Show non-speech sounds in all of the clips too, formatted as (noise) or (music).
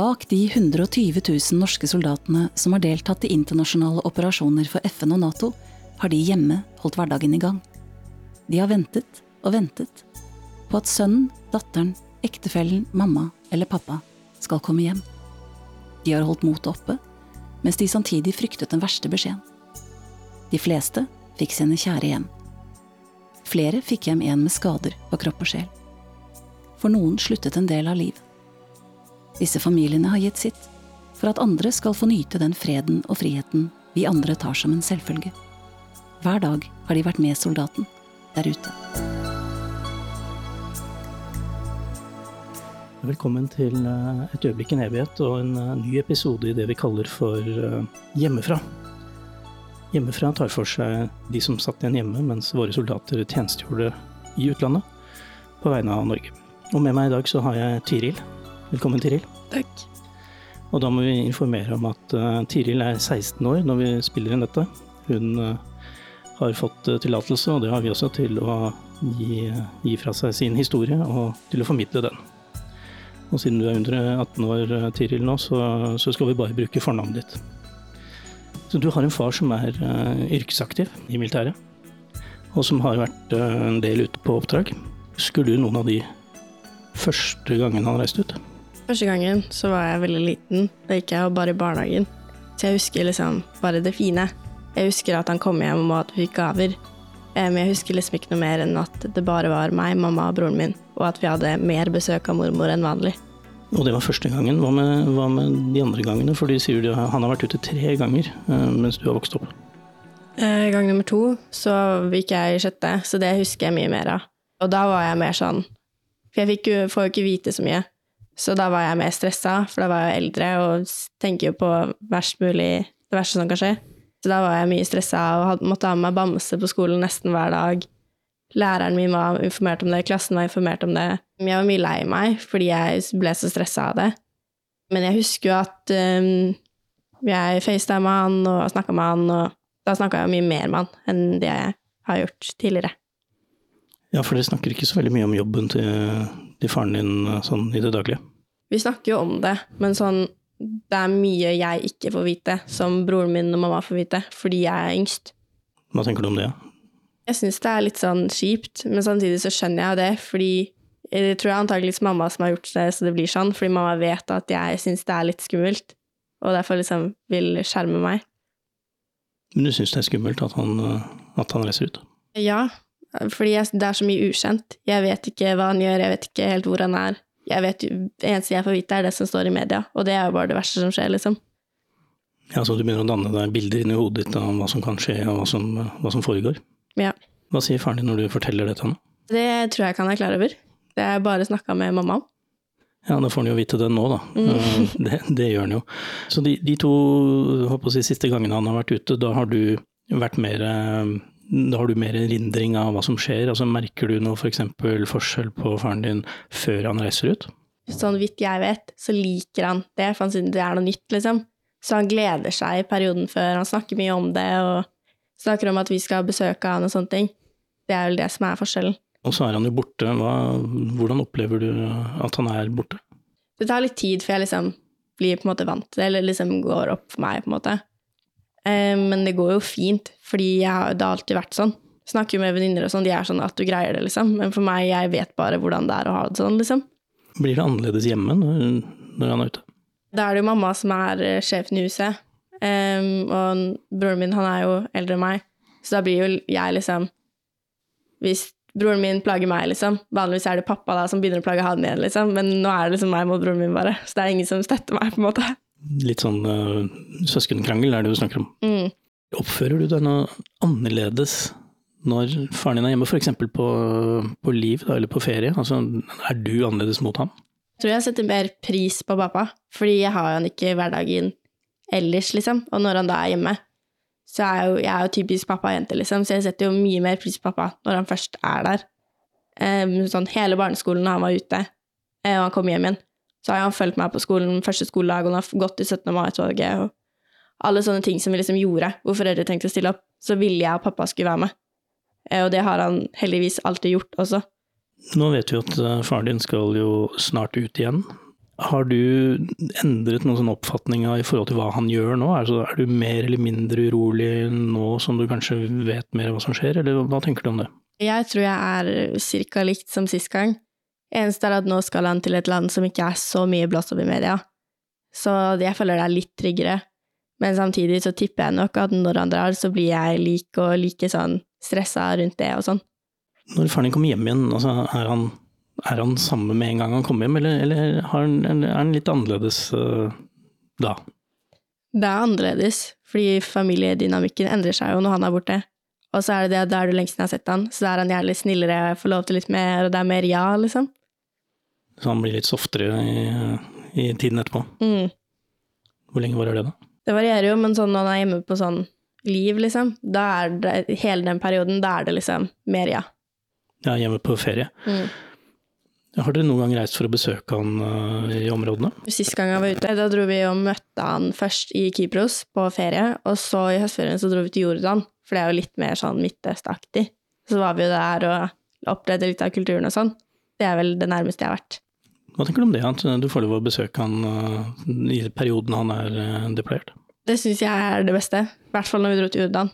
Bak de 120 000 norske soldatene som har deltatt i internasjonale operasjoner for FN og Nato, har de hjemme holdt hverdagen i gang. De har ventet og ventet på at sønnen, datteren, ektefellen, mamma eller pappa skal komme hjem. De har holdt motet oppe, mens de samtidig fryktet den verste beskjeden. De fleste fikk sine kjære hjem. Flere fikk hjem en med skader på kropp og sjel. For noen sluttet en del av livet. Disse familiene har gitt sitt, for at andre skal få nyte den freden og friheten vi andre tar som en selvfølge. Hver dag har de vært med soldaten der ute. Velkommen til eh, Et øyeblikk i en evighet og en eh, ny episode i det vi kaller for eh, Hjemmefra. Hjemmefra tar for seg de som satt igjen hjemme mens våre soldater tjenestegjorde i utlandet på vegne av Norge. Og med meg i dag så har jeg Tiril. Velkommen, Tiril. Takk. Og da må vi informere om at uh, Tiril er 16 år når vi spiller inn dette. Hun uh, har fått uh, tillatelse, og det har vi også, til å gi, gi, fra seg sin historie og til å formidle den. Og siden du er under 18 år, Tiril, nå, så, så skal vi bare bruke fornavnet ditt. Så du har en far som er yrkesaktiv i militæret, og som har vært en del ute på oppdrag. Husker du noen av de første gangene han reiste ut? Første gangen så var jeg veldig liten. Da gikk jeg bare i barnehagen. Så jeg husker liksom bare det fine. Jeg husker at han kom hjem og at vi fikk gaver. Eh, men jeg husker liksom ikke noe mer enn at det bare var meg, mamma og broren min, og at vi hadde mer besøk av mormor enn vanlig. Og det var første gangen. Hva med, hva med de andre gangene? For de sier du, han har vært ute tre ganger eh, mens du har vokst opp. Eh, gang nummer to så gikk jeg i sjette, så det husker jeg mye mer av. Og da var jeg mer sånn For jeg fikk får jo ikke vite så mye. Så da var jeg mer stressa, for da var jeg eldre og tenker jo på verst mulig, det verste som kan skje. Så da var jeg mye stressa og måtte ha med meg bamse på skolen nesten hver dag. Læreren min var informert om det, klassen var informert om det. Jeg var mye lei meg fordi jeg ble så stressa av det. Men jeg husker jo at um, jeg facetima han og snakka med han, og da snakka jeg mye mer med han enn det jeg har gjort tidligere. Ja, for dere snakker ikke så veldig mye om jobben til, til faren din sånn i det daglige? Vi snakker jo om det, men sånn Det er mye jeg ikke får vite, som broren min og mamma får vite, fordi jeg er yngst. Hva tenker du om det? Jeg syns det er litt sånn kjipt, men samtidig så skjønner jeg jo det, fordi det tror jeg antakeligvis mamma som har gjort det så det blir sånn, fordi mamma vet at jeg syns det er litt skummelt, og derfor liksom vil skjerme meg. Men du syns det er skummelt at han, at han reiser ut? Ja, fordi det er så mye ukjent. Jeg vet ikke hva han gjør, jeg vet ikke helt hvor han er jeg vet, eneste jeg får vite, er det som står i media, og det er jo bare det verste som skjer, liksom. Ja, Så du begynner å danne deg bilder inni hodet ditt av hva som kan skje, og hva som, hva som foregår? Ja. Hva sier faren din når du forteller det til ham? Det tror jeg ikke han er klar over. Det er bare snakka med mamma om. Ja, da får han jo vite det nå, da. Mm. (laughs) Det, det, gjør han jo. Så de, de to si, siste gangene han har vært ute, da har du vært mer da har du mer erindring av hva som skjer? Altså, merker du noe f.eks. For forskjell på faren din før han reiser ut? Sånn vidt jeg vet, så liker han det, for han synes det er noe nytt, liksom. Så han gleder seg i perioden før, han snakker mye om det og snakker om at vi skal besøke han og sånne ting. Det er vel det som er forskjellen. Og så er han jo borte. Hva, hvordan opplever du at han er borte? Det tar litt tid før jeg liksom blir på en måte vant til det, eller liksom går opp for meg, på en måte. Eh, men det går jo fint, fordi jeg, det har alltid vært sånn. Snakker jo med venninner og sånn, de er sånn at du greier det, liksom. Men for meg, jeg vet bare hvordan det er å ha det sånn, liksom. Blir det annerledes hjemme når, når han er ute? Da er det jo mamma som er eh, sjefen i huset. Um, og broren min, han er jo eldre enn meg, så da blir jo jeg liksom Hvis broren min plager meg, liksom Vanligvis er det pappa da som begynner å plage han igjen, liksom, men nå er det liksom meg mot broren min, bare. Så det er ingen som støtter meg, på en måte litt sånn uh, søskenkrangel, er det du snakker om. Mm. Oppfører du deg noe annerledes når faren din er hjemme, f.eks. På, på liv da, eller på ferie? Altså, er du annerledes mot ham? Jeg tror jeg setter mer pris på pappa, fordi jeg har han ikke hverdagen ellers, liksom. Og når han da er hjemme, så er jeg jo, jeg er jo typisk pappa-jente, liksom, så jeg setter jo mye mer pris på pappa når han først er der. Um, sånn hele barneskolen da han var ute, eh, og han kom hjem igjen, så har han fulgt meg på skolen første skoledag, og han har gått i 17. mai-toget og alle sånne ting som vi liksom gjorde, hvor foreldre tenkte å stille opp, så ville jeg og pappa skulle være med. Eh, og det har han heldigvis alltid gjort også. Nå vet vi at eh, faren din skal jo snart ut igjen. Har du endret noen sånn oppfatning i forhold til hva han gjør nå? Altså, er du mer eller mindre urolig nå som du kanskje vet mer hva som skjer, eller hva tenker du om det? Jeg tror jeg er cirka likt som sist gang. Eneste er at nå skal han til et land som ikke er så mye blåst opp i media. Så jeg føler det er litt tryggere. Men samtidig så tipper jeg nok at når han drar, så blir jeg like og like sånn stressa rundt det og sånn. Når faren din kommer hjem igjen, altså, er, han, er han samme med en gang han kommer hjem, eller, eller han, er han litt annerledes uh, da? Det er annerledes, fordi familiedynamikken endrer seg jo når han er borte. Og så er det det at da er du lengst siden jeg har sett han, så da er han gjerne litt snillere, får lov til litt mer, og det er mer ja, liksom. Så han blir litt softere i, i tiden etterpå? Mm. Hvor lenge varer det, da? Det varierer jo, men sånn når han er hjemme på sånn liv, liksom, da er det hele den perioden, da er det liksom mer ja. Ja, hjemme på ferie. Mm. Har dere noen gang reist for å besøke han uh, i områdene? Sist gang jeg var ute, da dro vi og møtte han først i Kypros på ferie, og så i høstferien så dro vi til Jordan, for det er jo litt mer sånn midtøstaktig. Så var vi jo der og opplevde litt av kulturen og sånn. Det er vel det nærmeste jeg har vært. Hva tenker du om det, at du får lov å besøke han uh, i perioden han er uh, deployert? Det syns jeg er det beste, i hvert fall når vi dro til Jordan.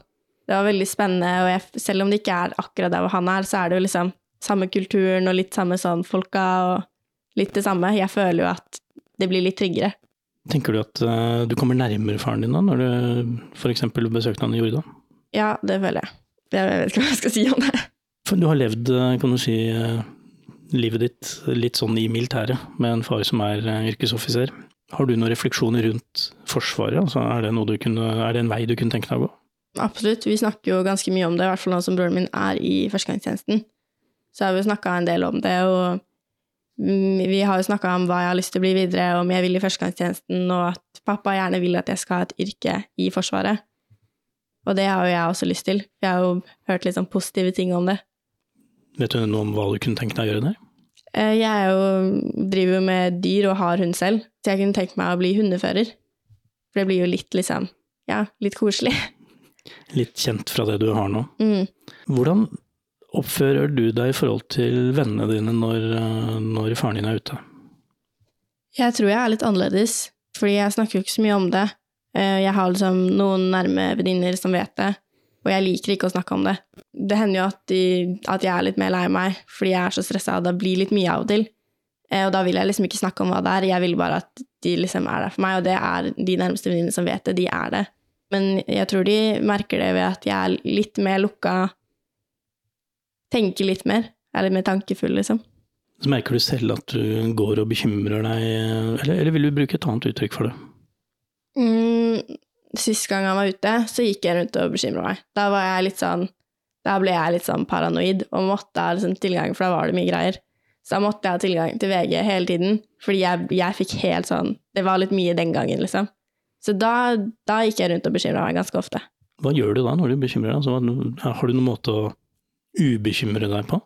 Det var veldig spennende, og jeg, selv om det ikke er akkurat der hvor han er, så er det jo liksom samme kulturen og litt samme sånn folka og litt det samme. Jeg føler jo at det blir litt tryggere. Tenker du at uh, du kommer nærmere faren din da, når du f.eks. besøkte han i Jordan? Ja, det føler jeg. Jeg vet ikke hva jeg skal si om det. For du har levd, kan du si, livet ditt litt sånn i militæret, med en far som er yrkesoffiser. Har du noen refleksjoner rundt Forsvaret? Altså, er, det kunne, er, det en vei du kunne tenke deg å gå? Absolutt, vi snakker jo ganske mye om det, i hvert fall nå som broren min er i førstegangstjenesten. Så har vi snakka en del om det, og vi har jo snakka om hva jeg har lyst til å bli videre, om jeg vil i førstegangstjenesten, og at pappa gjerne vil at jeg skal ha et yrke i Forsvaret. Og det har jo jeg også lyst til. Jeg har jo hørt litt sånn positive ting om det. Vet du noe om hva du kunne tenkt deg å gjøre der? Eh, jeg jo, driver med dyr og har hund selv, så jeg kunne tenkt meg å bli hundefører. For det blir jo litt, liksom, ja, litt koselig. (laughs) Litt kjent fra det du har nå. Mm. Hvordan oppfører du deg i forhold til vennene dine når, eh, når faren din er ute? Jeg tror jeg er litt annerledes, fordi jeg snakker jo ikke så mye om det. Eh, jeg har liksom noen nærme venninner som vet det, og jeg liker ikke å snakke om det. Det hender jo at, de, at jeg er litt mer lei meg fordi jeg er så stressa, og det blir litt mye av og til. Eh, og da vil jeg liksom ikke snakke om hva det er, jeg vil bare at de liksom er der for meg, og det er de nærmeste venninnene som vet det, de er det. Men jeg tror de merker det ved at jeg er litt mer lukka, tenker litt mer, er litt mer tankefull, liksom. Så merker du selv at du går og bekymrer deg, eller, eller vil du bruke et annet uttrykk for det? Mm, Sist gang han var ute, så gikk jeg rundt og bekymra meg. Da var jeg litt sånn Da ble jeg litt sånn paranoid og måtte ha liksom tilgang, for da var det mye greier. Så da måtte jeg ha tilgang til VG hele tiden, fordi jeg, jeg fikk helt sånn Det var litt mye den gangen, liksom. Så da, da gikk jeg rundt og bekymra meg ganske ofte. Hva gjør du da når du bekymrer deg? Altså, har du noen måte å ubekymre deg på?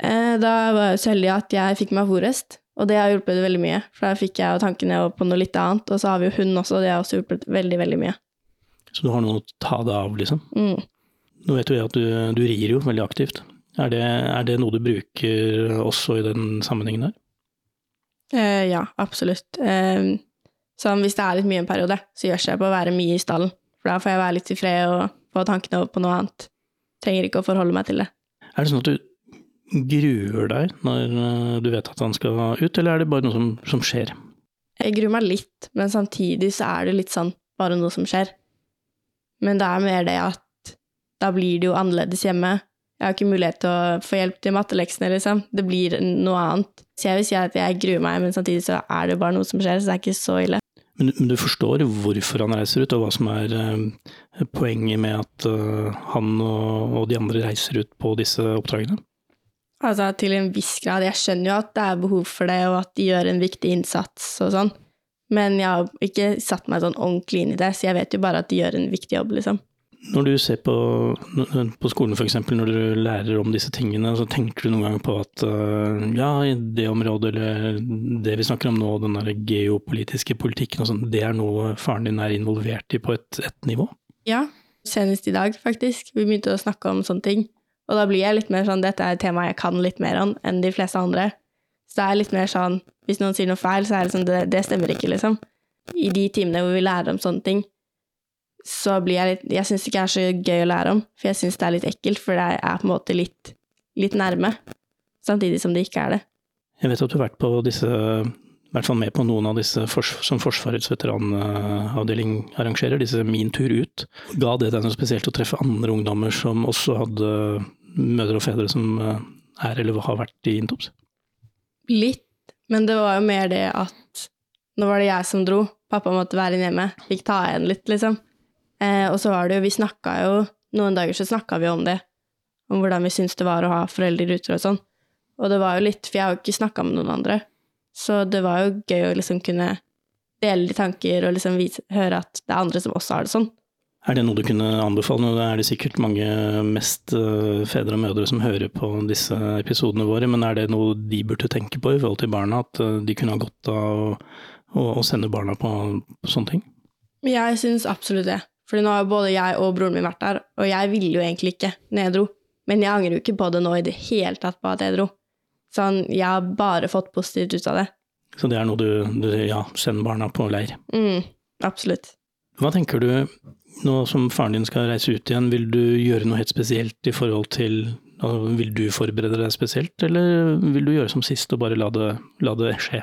Eh, da var jeg så heldig at jeg fikk meg forrest, og det har hjulpet veldig mye. For da fikk jeg jo tankene over på noe litt annet, og så har vi jo hund også, og det har også hjulpet veldig, veldig mye. Så du har noe å ta deg av, liksom? Mm. Nå vet jo jeg at du, du rir jo veldig aktivt. Er det, er det, noe du bruker også i den sammenhengen der? Eh, ja, absolutt. Eh, så hvis det er litt mye en periode, så gjør jeg på å være mye i stallen. For da får jeg være litt i fred og få tankene over på noe annet. Trenger ikke å forholde meg til det. Er det sånn at du gruer deg når eh, du vet at han skal ut, eller er det bare noe som, som skjer? Jeg gruer meg litt, men samtidig så er det litt sånn bare noe som skjer. Men det er mer det at da blir det jo annerledes hjemme. Jeg har ikke mulighet til å få hjelp til matteleksene, liksom. Det blir noe annet. Så jeg vil si at jeg gruer meg, men samtidig så er det bare noe som skjer, så det er ikke så ille. Men, men du forstår hvorfor han reiser ut, og hva som er eh, poenget med at eh, han og, og, de andre reiser ut på disse oppdragene? Altså til en viss grad. Jeg skjønner jo at det er behov for det, og at de gjør en viktig innsats og sånn. Men jeg har ikke satt meg sånn ordentlig inn i det, så jeg vet jo bare at de gjør en viktig jobb, liksom. Når du ser på, på skolen f.eks., når du lærer om disse tingene, så tenker du noen gang på at uh, ja, i det området eller det vi snakker om nå, den der geopolitiske politikken og sånn, det er noe faren din er involvert i på et, et nivå? Ja, senest i dag faktisk. Vi begynte å snakke om sånne ting. Og da blir jeg litt mer sånn dette er et tema jeg kan litt mer om enn de fleste andre. Så det er litt mer sånn Hvis noen sier noe feil, så er det sånn Det, det stemmer ikke, liksom. I de timene hvor vi lærer om sånne ting, så blir jeg litt Jeg syns det ikke er så gøy å lære om, for jeg syns det er litt ekkelt, for det er på en måte litt, litt nærme. Samtidig som det ikke er det. Jeg vet at du har vært på disse i hvert fall med på noen av disse som Forsvarets veteranavdeling arrangerer, disse Min tur ut. Ga det deg noe spesielt å treffe andre ungdommer som også hadde mødre og fedre som er eller har vært i Intops? Litt, men det var jo mer det at nå var det jeg som dro. Pappa måtte være hjemme. Fikk ta igjen litt, liksom. Eh, og så var det jo Vi snakka jo Noen dager så snakka vi om det. Om hvordan vi syntes det var å ha foreldre i ruter og sånn. Og det var jo litt For jeg har jo ikke snakka med noen andre. Så det var jo gøy å liksom kunne dele de tanker og liksom vise, høre at det er andre som også har det sånn. Er det noe du kunne anbefale? Nå er det sikkert mange mest eh, fedre og mødre som hører på disse episodene våre, men er det noe de burde tenke på i forhold til barna? At eh, de kunne ha godt av å, å sende barna på, på sånne ting? Jeg syns absolutt det. For nå har både jeg og broren min vært der, og jeg ville jo egentlig ikke når jeg dro. Men jeg angrer jo ikke på det nå i det hele tatt på at jeg dro. Sånn, jeg har bare fått positivt ut av det. Så det er noe du, du ja, sender barna på leir? Mm, absolutt. Hva tenker du nå som faren din skal reise ut igjen, vil du gjøre noe helt spesielt i forhold til Vil du forberede deg spesielt, eller vil du gjøre som sist og bare la det, la det skje?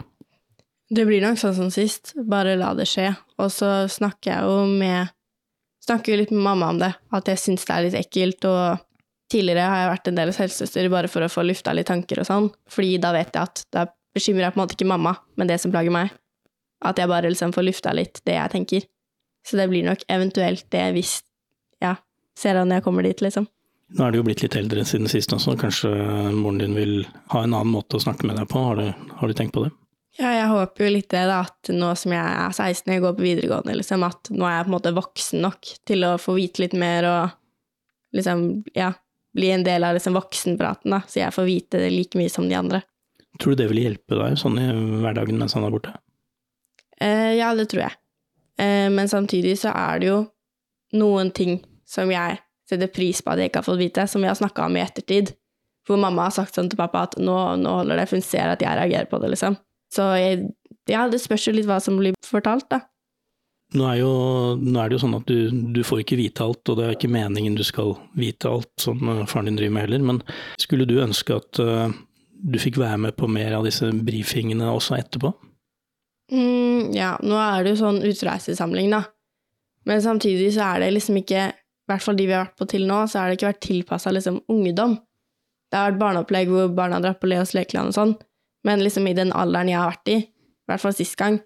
Det blir nok sånn som sist, bare la det skje. Og så snakker jeg jo med Snakker jo litt med mamma om det, at jeg syns det er litt ekkelt, og tidligere har jeg vært en del hos helsesøster bare for å få lufta litt tanker og sånn, fordi da vet jeg at da bekymrer jeg på en måte ikke mamma, men det som plager meg. At jeg bare liksom får lufta litt det jeg tenker. Så det blir nok eventuelt det hvis ja, ser han jeg kommer dit, liksom. Nå er du jo blitt litt eldre siden sist også, kanskje moren din vil ha en annen måte å snakke med deg på, har du, har du tenkt på det? Ja, jeg håper jo litt det, da, at nå som jeg er 16 og går på videregående, liksom, at nå er jeg på en måte voksen nok til å få vite litt mer og liksom, ja, bli en del av liksom voksenpraten, da, så jeg får vite det like mye som de andre. Tror du det vil hjelpe deg sånn i hverdagen mens han er borte? Eh, ja, det tror jeg. Eh, men samtidig så er det jo noen ting som jeg setter pris på at jeg ikke har fått vite, som vi har snakka om i ettertid. Hvor mamma har sagt sånn til pappa at nå, nå holder det, for hun ser at jeg reagerer på det, liksom. Så jeg, ja, det spørs jo litt hva som blir fortalt, da. Nå er, jo, nå er det jo sånn at du, du, får ikke vite alt, og det er ikke meningen du skal vite alt som eh, faren din driver med heller, men skulle du ønske at uh, du fikk være med på mer av disse brifingene også etterpå? Mm, ja, nå er det jo sånn utreisesamling, da. Men samtidig så er det liksom ikke I hvert fall de vi har vært på til nå, så har det ikke vært tilpassa liksom ungdom. Det har vært barneopplegg hvor barna drar på Leos lekeland og sånn, men liksom i den alderen jeg har vært i, i hvert fall sist gang,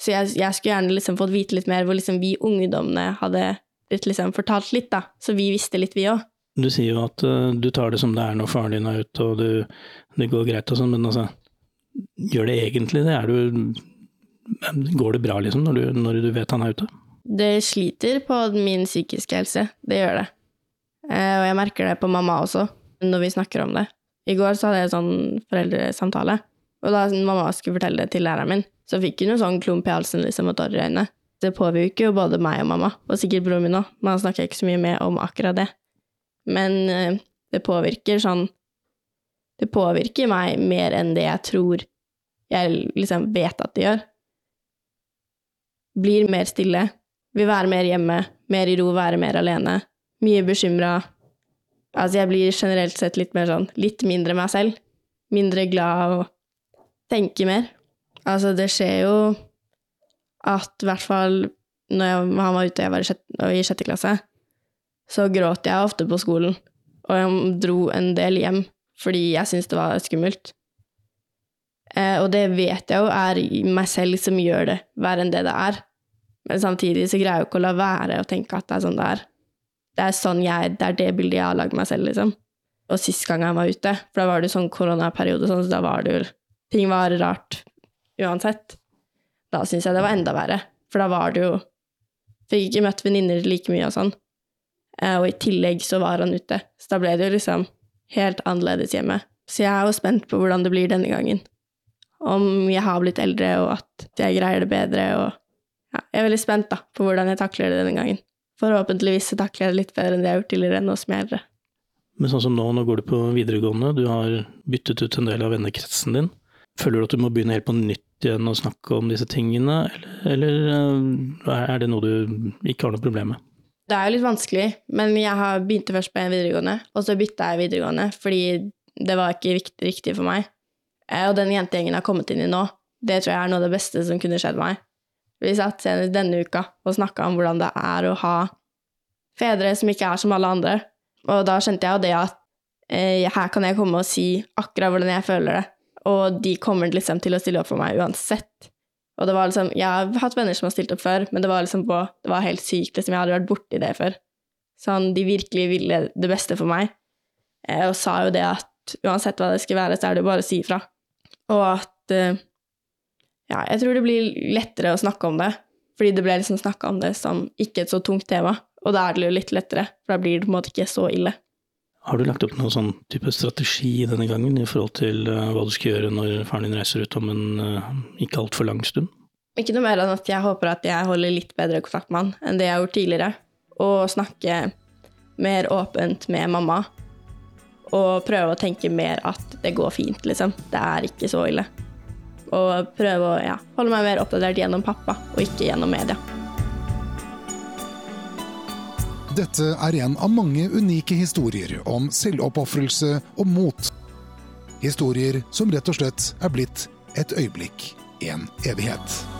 så jeg, jeg skulle gjerne liksom fått vite litt mer hvor liksom vi ungdommene hadde blitt liksom fortalt litt, da, så vi visste litt, vi òg. Du sier jo at uh, du tar det som det er når faren din er ute, og du, det går greit og sånn, men altså, gjør det egentlig det? Er du Går det bra, liksom, når du, når du vet han er ute? Det sliter på min psykiske helse, det gjør det. Eh, og jeg merker det på mamma også, når vi snakker om det. I går så hadde jeg sånn foreldresamtale, og da mamma skulle fortelle det til læreren min, så fikk hun jo sånn klump i halsen liksom, og tårer i øynene. Det påvirker jo både meg og mamma, og sikkert broren min òg, men han snakker ikke så mye med om akkurat det. Men eh, det påvirker sånn Det påvirker meg mer enn det jeg tror jeg liksom vet at det gjør blir mer stille, vil være mer hjemme, mer i ro, være mer alene, mye bekymra. Altså, jeg blir generelt sett litt mer sånn litt mindre meg selv, mindre glad og tenker mer. Altså, det skjer jo at i hvert fall når jeg, han var ute og jeg var i sjette, i sjette klasse, så gråt jeg ofte på skolen, og jeg dro en del hjem fordi jeg syntes det var skummelt. Eh, og det vet jeg jo er meg selv som gjør det verre enn det det er. Men samtidig så greier jeg jo ikke å la være å tenke at det er sånn det er. Det er sånn jeg, det er det bildet jeg har lagd meg selv, liksom. Og sist gang jeg var ute, for da var det sånn koronaperiode, sånn, så da var det jo Ting var rart uansett. Da syns jeg det var enda verre, for da var det jo Fikk ikke møtt venninner like mye og sånn. Eh, og i tillegg så var han ute, så da ble det jo liksom helt annerledes hjemme. Så jeg er jo spent på hvordan det blir denne gangen om jeg har blitt eldre, og at jeg greier det bedre. Og ja, jeg er veldig spent da, på hvordan jeg takler det denne gangen. Forhåpentligvis så takler jeg det litt bedre enn det jeg har gjort tidligere, nå som jeg er eldre. Men sånn som nå, nå går du på videregående, du har byttet ut en del av vennekretsen din. Føler du at du må begynne helt på nytt igjen å snakke om disse tingene, eller, eller eh, er det noe du ikke har noe problem med? Det er jo litt vanskelig, men jeg har begynte først på en videregående, og så bytta jeg videregående fordi det var ikke riktig, riktig for meg. Eh, og den jentegjengen jeg har kommet inn i nå, det tror jeg er noe av det beste som kunne skjedd meg. Vi satt senest denne uka og snakka om hvordan det er å ha fedre som ikke er som alle andre. Og da skjønte jeg jo det at eh, her kan jeg komme og si akkurat hvordan jeg føler det, og de kommer liksom til å stille opp for meg uansett. Og det var liksom, Jeg har hatt venner som har stilt opp før, men det var liksom på, det var helt sykt. liksom Jeg hadde vært borti det før. Sånn, De virkelig ville det beste for meg, eh, og sa jo det at uansett hva det skulle være, så er det jo bare å si ifra. Og at eh, Ja, jeg tror det blir lettere å snakke om det, fordi det ble liksom snakka om det som ikke et så tungt tema. Og da er det jo litt lettere, for da blir det på en måte ikke så ille. Har du lagt opp noen sånn type strategi denne gangen i forhold til uh, hva du skal gjøre når faren din reiser ut om en uh, ikke altfor lang stund? Ikke noe mer enn at jeg håper at jeg holder litt bedre kontakt med han enn det jeg har gjort tidligere. Og snakke mer åpent med mamma. Og prøve å tenke mer at det går fint, liksom. Det er ikke så ille. Og prøve å ja, holde meg mer oppdatert gjennom pappa, og ikke gjennom media. Dette er en av mange unike historier om selvoppofrelse og mot. Historier som rett og slett er blitt et øyeblikk, en evighet.